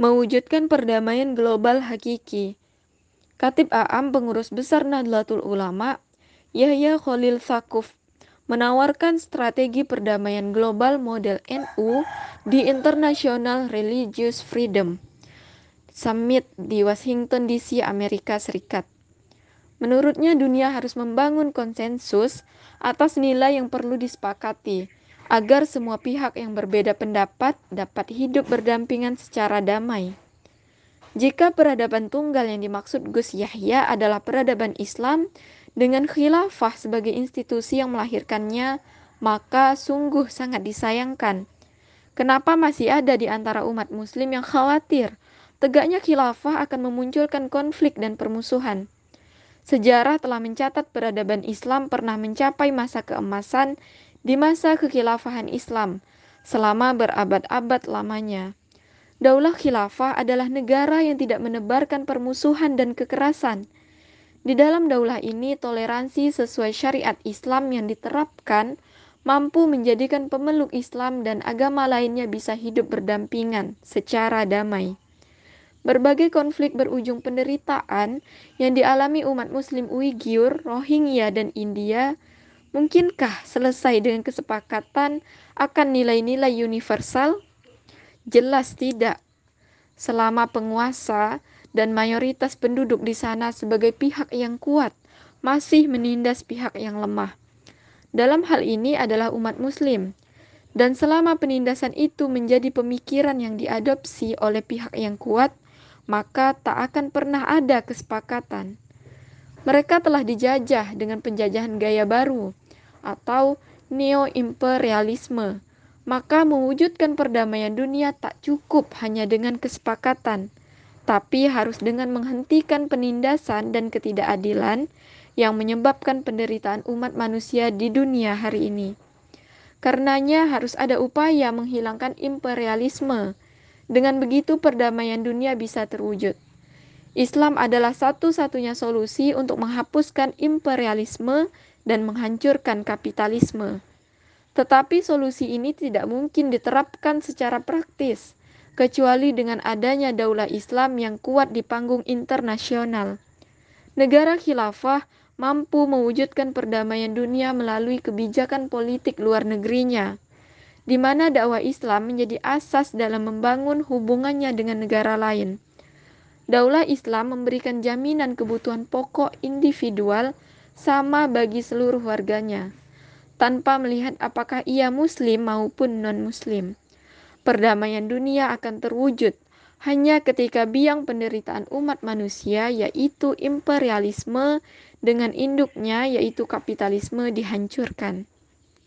mewujudkan perdamaian global hakiki. Katib Aam pengurus besar Nahdlatul Ulama, Yahya Khalil Sakuf, menawarkan strategi perdamaian global model NU di International Religious Freedom Summit di Washington DC, Amerika Serikat. Menurutnya dunia harus membangun konsensus atas nilai yang perlu disepakati agar semua pihak yang berbeda pendapat dapat hidup berdampingan secara damai. Jika peradaban tunggal yang dimaksud Gus Yahya adalah peradaban Islam dengan khilafah sebagai institusi yang melahirkannya, maka sungguh sangat disayangkan. Kenapa masih ada di antara umat muslim yang khawatir tegaknya khilafah akan memunculkan konflik dan permusuhan? Sejarah telah mencatat peradaban Islam pernah mencapai masa keemasan di masa kekhilafahan Islam selama berabad-abad lamanya. Daulah khilafah adalah negara yang tidak menebarkan permusuhan dan kekerasan. Di dalam daulah ini, toleransi sesuai syariat Islam yang diterapkan mampu menjadikan pemeluk Islam dan agama lainnya bisa hidup berdampingan secara damai. Berbagai konflik berujung penderitaan yang dialami umat Muslim Uighur, Rohingya, dan India mungkinkah selesai dengan kesepakatan akan nilai-nilai universal? Jelas tidak. Selama penguasa dan mayoritas penduduk di sana sebagai pihak yang kuat masih menindas pihak yang lemah. Dalam hal ini adalah umat muslim. Dan selama penindasan itu menjadi pemikiran yang diadopsi oleh pihak yang kuat, maka tak akan pernah ada kesepakatan. Mereka telah dijajah dengan penjajahan gaya baru atau neo-imperialisme maka mewujudkan perdamaian dunia tak cukup hanya dengan kesepakatan, tapi harus dengan menghentikan penindasan dan ketidakadilan yang menyebabkan penderitaan umat manusia di dunia hari ini. Karenanya harus ada upaya menghilangkan imperialisme. Dengan begitu perdamaian dunia bisa terwujud. Islam adalah satu-satunya solusi untuk menghapuskan imperialisme dan menghancurkan kapitalisme. Tetapi solusi ini tidak mungkin diterapkan secara praktis, kecuali dengan adanya daulah Islam yang kuat di panggung internasional. Negara khilafah mampu mewujudkan perdamaian dunia melalui kebijakan politik luar negerinya, di mana dakwah Islam menjadi asas dalam membangun hubungannya dengan negara lain. Daulah Islam memberikan jaminan kebutuhan pokok individual sama bagi seluruh warganya tanpa melihat apakah ia muslim maupun non-muslim. Perdamaian dunia akan terwujud hanya ketika biang penderitaan umat manusia yaitu imperialisme dengan induknya yaitu kapitalisme dihancurkan.